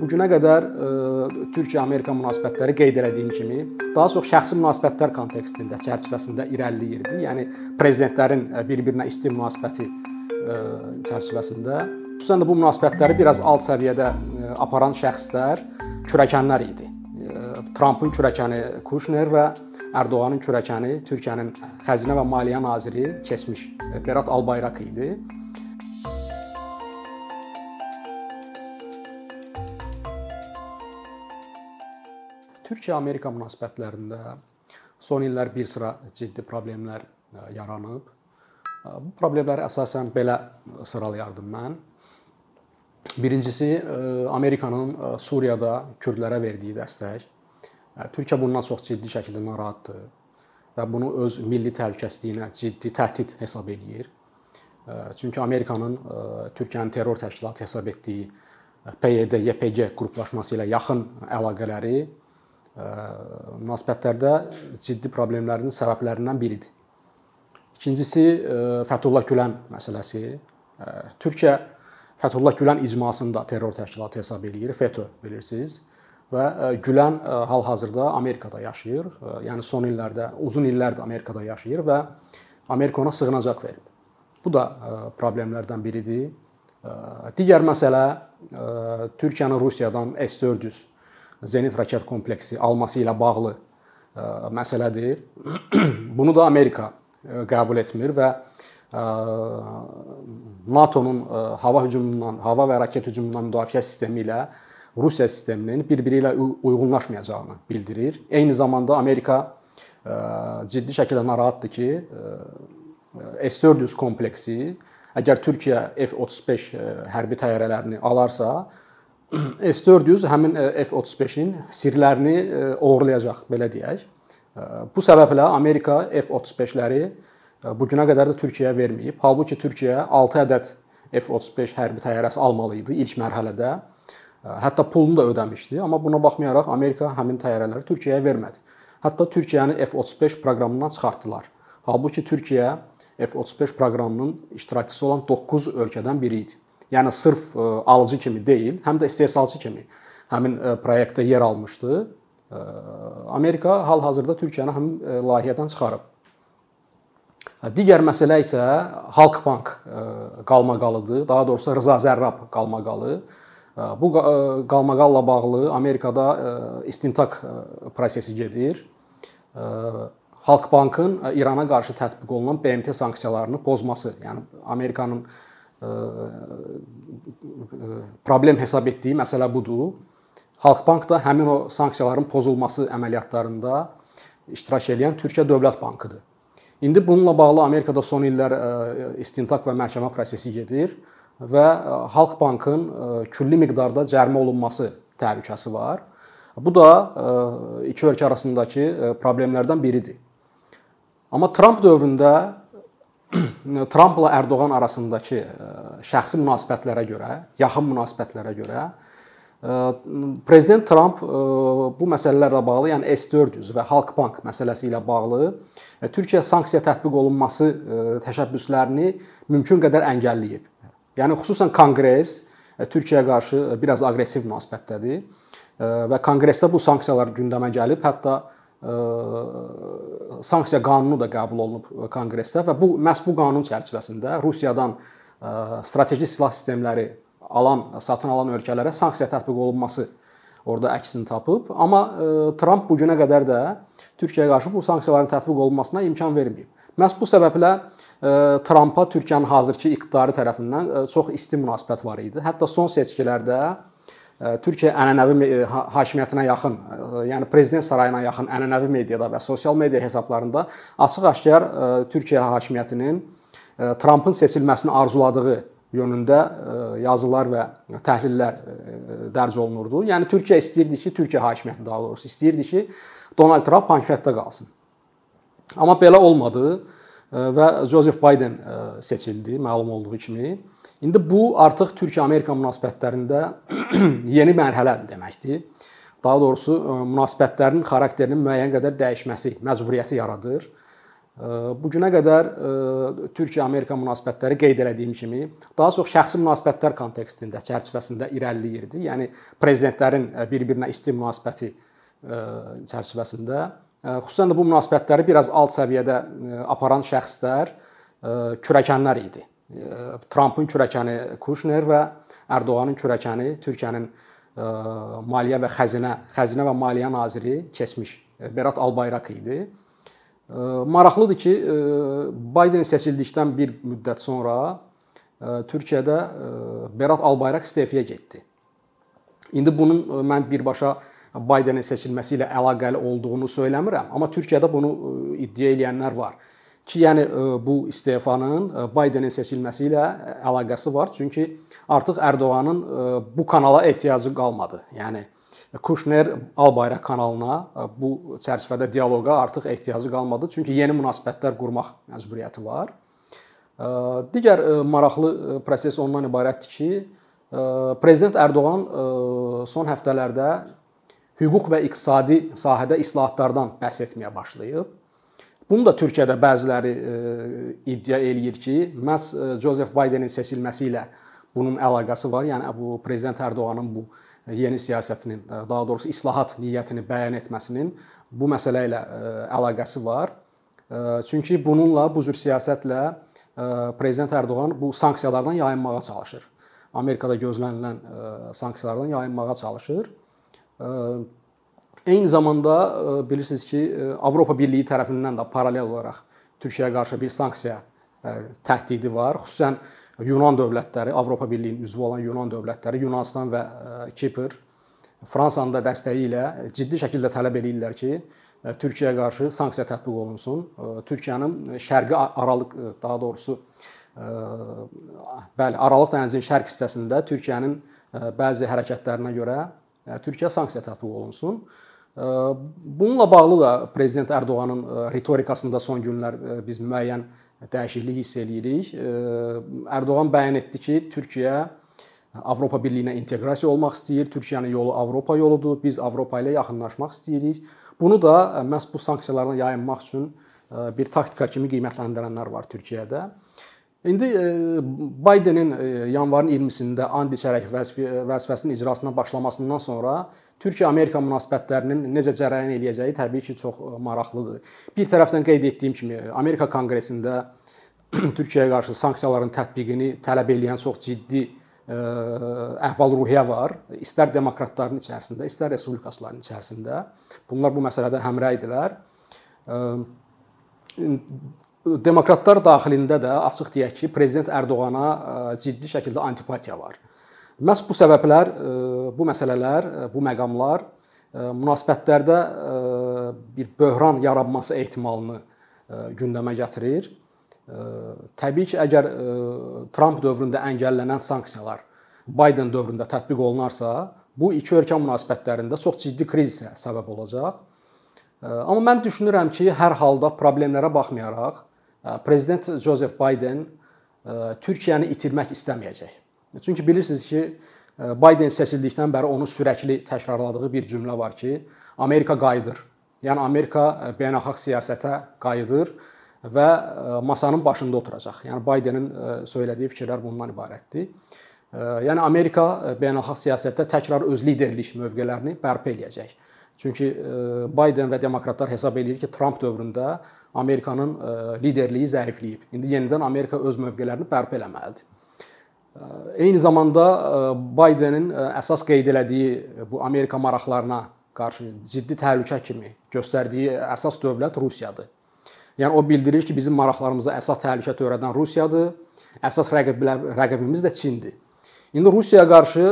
Bu günə qədər Türkiyə-Amerika münasibətləri qeyd etdiyim kimi daha çox şəxsi münasibətlər kontekstində, çərçivəsində irəliləyirdi. Yəni prezidentlərin bir-birinə isti münasibəti çərçivəsində. Xüsusən də bu münasibətləri biraz alt səviyyədə aparan şəxslər kürəkənlər idi. Trampın kürəkəni Kuşner və Ərdoğanın kürəkəni Türkiyənin Xəzinə və Maliyyə naziri keçmiş Berat Albayrak idi. Türkiyə-Amerika münasibətlərində son illər bir sıra ciddi problemlər yaranıb. Bu problemləri əsasən belə sıralayardım mən. Birincisi Amerikanın Suriyada kürdlərə verdiyi dəstək. Türkiyə bundan çox ciddi şəkildə narahatdır və bunu öz milli təhlükəsizliyinə ciddi təhdid hesab eləyir. Çünki Amerikanın Türkiyənin terror təşkilatı hesab etdiyi PYD, YPG qruplaşması ilə yaxın əlaqələri münasibətlərdə ciddi problemlərin səbəblərindən biridir. İkincisi Fəthullah Gülen məsələsi. Türkiyə Fəthullah Gülen icmasını da terror təşkilatı hesab eləyir, FETÖ bilirsiniz. Və Gülen hal-hazırda Amerikada yaşayır. Yəni son illərdə, uzun illərdir Amerikada yaşayır və Amerika ona sığınacaq verib. Bu da problemlərdən biridir. Digər məsələ Türkiyənin Rusiyadan S-400 zenit raket kompleksi alması ilə bağlı məsələdir. Bunu da Amerika qəbul etmir və NATO-nun hava hücumundan, hava və raket hücumundan müdafiə sistemi ilə Rusiya sisteminin bir-biri ilə uyğunlaşmayacağını bildirir. Eyni zamanda Amerika ciddi şəkildə narahatdır ki, S-400 kompleksi əgər Türkiyə F-35 hərbi təyyarələrini alarsa, S-400 həmin F-35-in sirlərini oğurlayacaq, belə deyək. Bu səbəblə Amerika F-35-ləri bu günə qədər də Türkiyəyə verməyib. Halbuki Türkiyə 6 ədəd F-35 hərbi təyyarəsi almalı idi ilk mərhələdə. Hətta pulunu da ödəmişdi, amma buna baxmayaraq Amerika həmin təyyarələri Türkiyəyə vermədi. Hətta Türkiyəni F-35 proqramından çıxartdılar. Halbuki Türkiyə F-35 proqramının iştirakçısı olan 9 ölkədən biri idi. Yəni sırf alıcı kimi deyil, həm də istehsalçı kimi həmin layihədə yer almışdı. Amerika hal-hazırda Türkiyəni həmin layihədən çıxarıb. Digər məsələ isə Halkbank qalmaqalıdır. Daha doğrusu Rıza Zərrab qalmaqalı. Bu qalmaqalla bağlı Amerikada istintaq prosesi gedir. Halkbankın İrana qarşı tətbiq olunan BMT sanksiyalarını pozması, yəni Amerikanın problem hesab etdiyi məsələ budur. Halkbank da həmin o sanksiyaların pozulması əməliyyatlarında iştirak edən Türkiyə Dövlət Bankıdır. İndi bununla bağlı Amerikada son illər istintaq və məhkəmə prosesi gedir və Halkbankın külli miqdarda cərimə olunması təhlükəsi var. Bu da iki ölkə arasındakı problemlərdən biridir. Amma Tramp dövründə Trampla Ərdoğan arasındakı şəxsi münasibətlərə görə, yaxın münasibətlərə görə prezident Tramp bu məsələlərlə bağlı, yəni S400 və Halkbank məsələsi ilə bağlı Türkiyə sanksiya tətbiq olunması təşəbbüslərini mümkün qədər əngəlləyib. Yəni xüsusən Konqres Türkiyəyə qarşı biraz aqressiv münasibətdədir və Konqresdə bu sanksiyalar gündəmə gəlib, hətta sanksiya qanunu da qəbul olunub Konqresdə və bu məhz bu qanun çərçivəsində Rusiyadan strateji silah sistemləri alan, satın alan ölkələrə sanksiya tətbiq olunması orada əksini tapıb. Amma Tramp bu günə qədər də Türkiyəyə qarşı bu sanksiyaların tətbiq olunmasına imkan verməyib. Məhz bu səbəblə Trampa Türkiyənin hazırki iqtidarı tərəfindən çox isti münasibət var idi. Hətta son seçkilərdə Türkiyə ənənəvi hakimiyyətinə yaxın, yəni prezident sarayına yaxın ənənəvi mediada və sosial media hesablarında açıq-aşkar Türkiyə hakimiyyətinin Trampın seçilməsini arzuladığı yönündə yazılar və təhlillər dərc olunurdu. Yəni Türkiyə istəyirdi ki, Türkiyə hakimiyyəti daha doğrusu istəyirdi ki, Donald Trump hakimiyyətdə qalsın. Amma belə olmadı və Joseph Biden seçildi, məlum olduğu kimi. İndi bu artıq Türkiyə-Amerika münasibətlərində yeni mərhələ deməkdir. Daha doğrusu münasibətlərin xarakterinin müəyyən qədər dəyişməsi məcburiyyəti yaradır. Bu günə qədər Türkiyə-Amerika münasibətləri qeyd elədiyim kimi daha çox şəxsi münasibətlər kontekstində, çərçivəsində irəliləyirdi. Yəni prezidentlərin bir-birinə isti münasibəti çərçivəsində, xüsusən də bu münasibətləri biraz alt səviyyədə aparan şəxslər kürəkənlər idi. Trampın kürəkəni Kuşner və Ərdoğanın kürəkəni Türkiyənin maliyyə və xəzinə, xəzinə və maliyyə naziri keçmiş Berat Albayrak idi. Maraqlıdır ki, Bayden seçildikdən bir müddət sonra Türkiyədə Berat Albayrak istefaya getdi. İndi bunun mən birbaşa Baydenin seçilməsi ilə əlaqəli olduğunu söyləmirəm, amma Türkiyədə bunu iddia edenlər var ki, yəni bu istefanın Baydenin seçilməsi ilə əlaqəsi var, çünki artıq Ərdoğanın bu kanala ehtiyacı qalmadı. Yəni Kuşner Albayrak kanalına e, bu çərçivədə dialoqa artıq ehtiyacı qalmadı, çünki yeni münasibətlər qurmaq məcburiyyəti var. E, digər e, maraqlı proses ondan ibarətdir ki, prezident Ərdoğan son həftələrdə hüquq və iqtisadi sahədə islahatlardan bəhs etməyə başlayıb. Bunu da Türkiyədə bəziləri iddia eləyir ki, məhz Joseph Bidenin seçilməsi ilə bunun əlaqəsi var. Yəni bu prezident Ərdoğanın bu yeni siyasətinin, daha doğrusu islahat niyyətini bəyan etməsinin bu məsələ ilə əlaqəsi var. Çünki bununla bu cür siyasətlə prezident Ərdoğan bu sanksiyalardan yayınmağa çalışır. Amerikada gözlənilən sanksiyalardan yayınmağa çalışır. Eyni zamanda bilirsiniz ki, Avropa Birliyi tərəfindən də paralel olaraq Türkiyəyə qarşı bir sanksiya təhdidi var. Xüsusən Yunan dövlətləri, Avropa Birliyinin üzvü olan Yunan dövlətləri, Yunanıstan və e, Kipr Fransanın da dəstəyi ilə ciddi şəkildə tələb eləyirlər ki, e, Türkiyəyə qarşı sanksiya tətbiq olunsun. E, Türkiyənin şərqi Aralıq daha doğrusu bəli, Aralıq dənizinin şərq hissəsində Türkiyənin bəzi hərəkətlərinə görə Türkiyə sanksiya tətbiq olunsun. Bununla bağlı da prezident Ərdoğanın ritorikasında son günlər biz müəyyən dəyişiklik hiss eləyirik. Ərdoğan bəyan etdi ki, Türkiyə Avropa Birliyinə inteqrasiya olmaq istəyir. Türkiyənin yolu Avropa yoludur. Biz Avropa ilə yaxınlaşmaq istəyirik. Bunu da məhz bu sanksiyalardan yayınmaq üçün bir taktika kimi qiymətləndirənlər var Türkiyədə. İndi Baydenin yanvarın 20-sində and içərək vəzifəsinin icrasına başlamasından sonra Türkiyə-Amerika münasibətlərinin necə cərəyan eləyəcəyi təbii ki, çox e, maraqlıdır. Bir tərəfdən qeyd etdiyim kimi, Amerika Konqresində Türkiyəyə qarşı sanksiyaların tətbiqini tələb edən çox ciddi e, əhval-ruhiyyə var. İstər demokratların içərisində, istər respublikaçıların içərisində. Bunlar bu məsələdə həmrəy idilər. E, demokratlar daxilində də açıq deyək ki, prezident Ərdoğana ciddi şəkildə antipatiya var. Məhz bu səbəblər, e, bu məsələlər, e, bu məqamlar e, münasibətlərdə bir böhran yaranması ehtimalını gündəmə gətirir. Təbii ki, əgər Tramp dövründə əngəllənən sanksiyalar Biden dövründə tətbiq olunarsa, bu iki ölkə münasibətlərində çox ciddi krizisə səbəb olacaq. Amma mən düşünürəm ki, hər halda problemlərə baxmayaraq prezident Joseph Biden Türkiyəni itirmək istəməyəcək. Çünki bilirsiniz ki, Bayden seçildikdən bəri onu sürəkli təkrarladığı bir cümlə var ki, Amerika qayıdır. Yəni Amerika beynəlxalq siyasətə qayıdır və masanın başında oturacaq. Yəni Baydenin söylədiyi fikirlər bundan ibarətdir. Yəni Amerika beynəlxalq siyasətdə təkrar öz liderlik mövqelərini bərpa eləyəcək. Çünki Bayden və demokratlar hesab eləyir ki, Tramp dövründə Amerikanın liderliyi zəifləyib. İndi yenidən Amerika öz mövqelərini bərpa eləməlidir. Eyni zamanda Baydenin əsas qeyd elədiyi bu Amerika maraqlarına qarşı ciddi təhlükə kimi göstərdiyi əsas dövlət Rusiyadır. Yəni o bildirir ki, bizim maraqlarımıza əsas təhlükə törədən Rusiyadır. Əsas rəqibimiz də Çindir. İndi Rusiyaya qarşı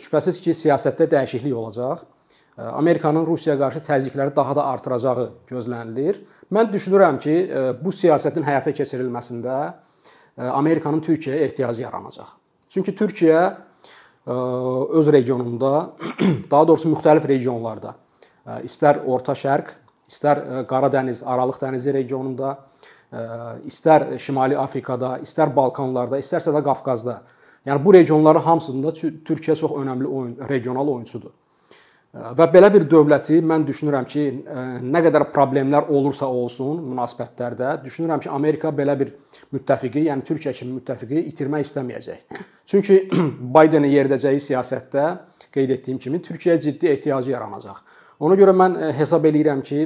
şübhəsiz ki, siyasətdə dəyişiklik olacaq. Amerikanın Rusiyaya qarşı təzyiqləri daha da artıracağı gözlənilir. Mən düşünürəm ki, bu siyasətin həyata keçirilməsində Amerikanın Türkiyəyə ehtiyacı yaranacaq. Çünki Türkiyə öz regionunda, daha doğrusu müxtəlif regionlarda, istər Orta Şərq, istər Qara dəniz, Aralıq dənizi regionunda, istər Şimali Afrikada, istər Balkanlarda, istərsə də Qafqazda. Yəni bu regionların hamısında Türkiyə çox önəmli oyun, regional oyunçudur. Və belə bir dövləti mən düşünürəm ki, nə qədər problemlər olursa olsun münasibətlərdə, düşünürəm ki, Amerika belə bir müttəfiqi, yəni Türkiyə kimi müttəfiqi itirmək istəməyəcək. Çünki Baydenin yeridəcəyi siyasətdə qeyd etdiyim kimi Türkiyəyə ciddi ehtiyacı yaranacaq. Ona görə mən hesab eləyirəm ki,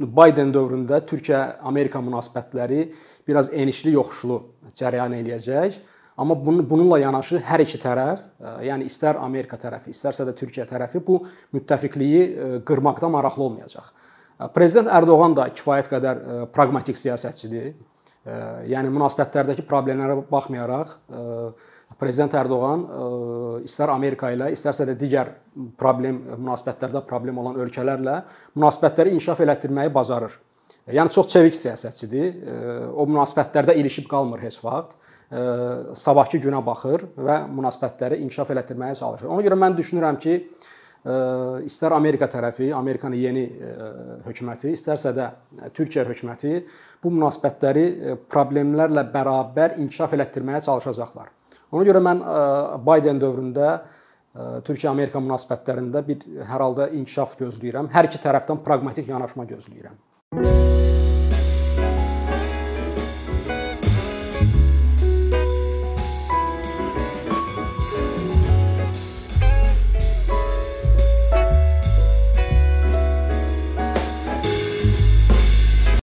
Bayden dövründə Türkiyə-Amerika münasibətləri biraz enişli yoxuşlu cərəyan eləyəcək. Amma bununla yanaşı hər iki tərəf, yəni istər Amerika tərəfi, istərsə də Türkiyə tərəfi bu müttəfiqliyi qırmaqda maraqlı olmayacaq. Prezident Ərdoğan da kifayət qədər praqmatik siyasətçidir. Yəni münasibətlərdəki problemlərə baxmayaraq Prezident Ərdoğan istər Amerika ilə, istərsə də digər problem münasibətlərdə problem olan ölkələrlə münasibətləri inkişaf elətdirməyi bacarır. Yəni çox çevik siyasətçidir. O münasibətlərdə ilişib qalmır heç vaxt. Sabahkı günə baxır və münasibətləri inkişaf elətdirməyə çalışır. Ona görə mən düşünürəm ki, istər Amerika tərəfi, Amerikanın yeni hökuməti, istərsə də Türkiyə hökuməti bu münasibətləri problemlərlə bərabər inkişaf elətdirməyə çalışacaqlar. Ona görə mən Bayden dövründə Türkiyə-Amerika münasibətlərində bir hər halda inkişaf gözləyirəm. Hər iki tərəfdən praqmatik yanaşma gözləyirəm. Bye.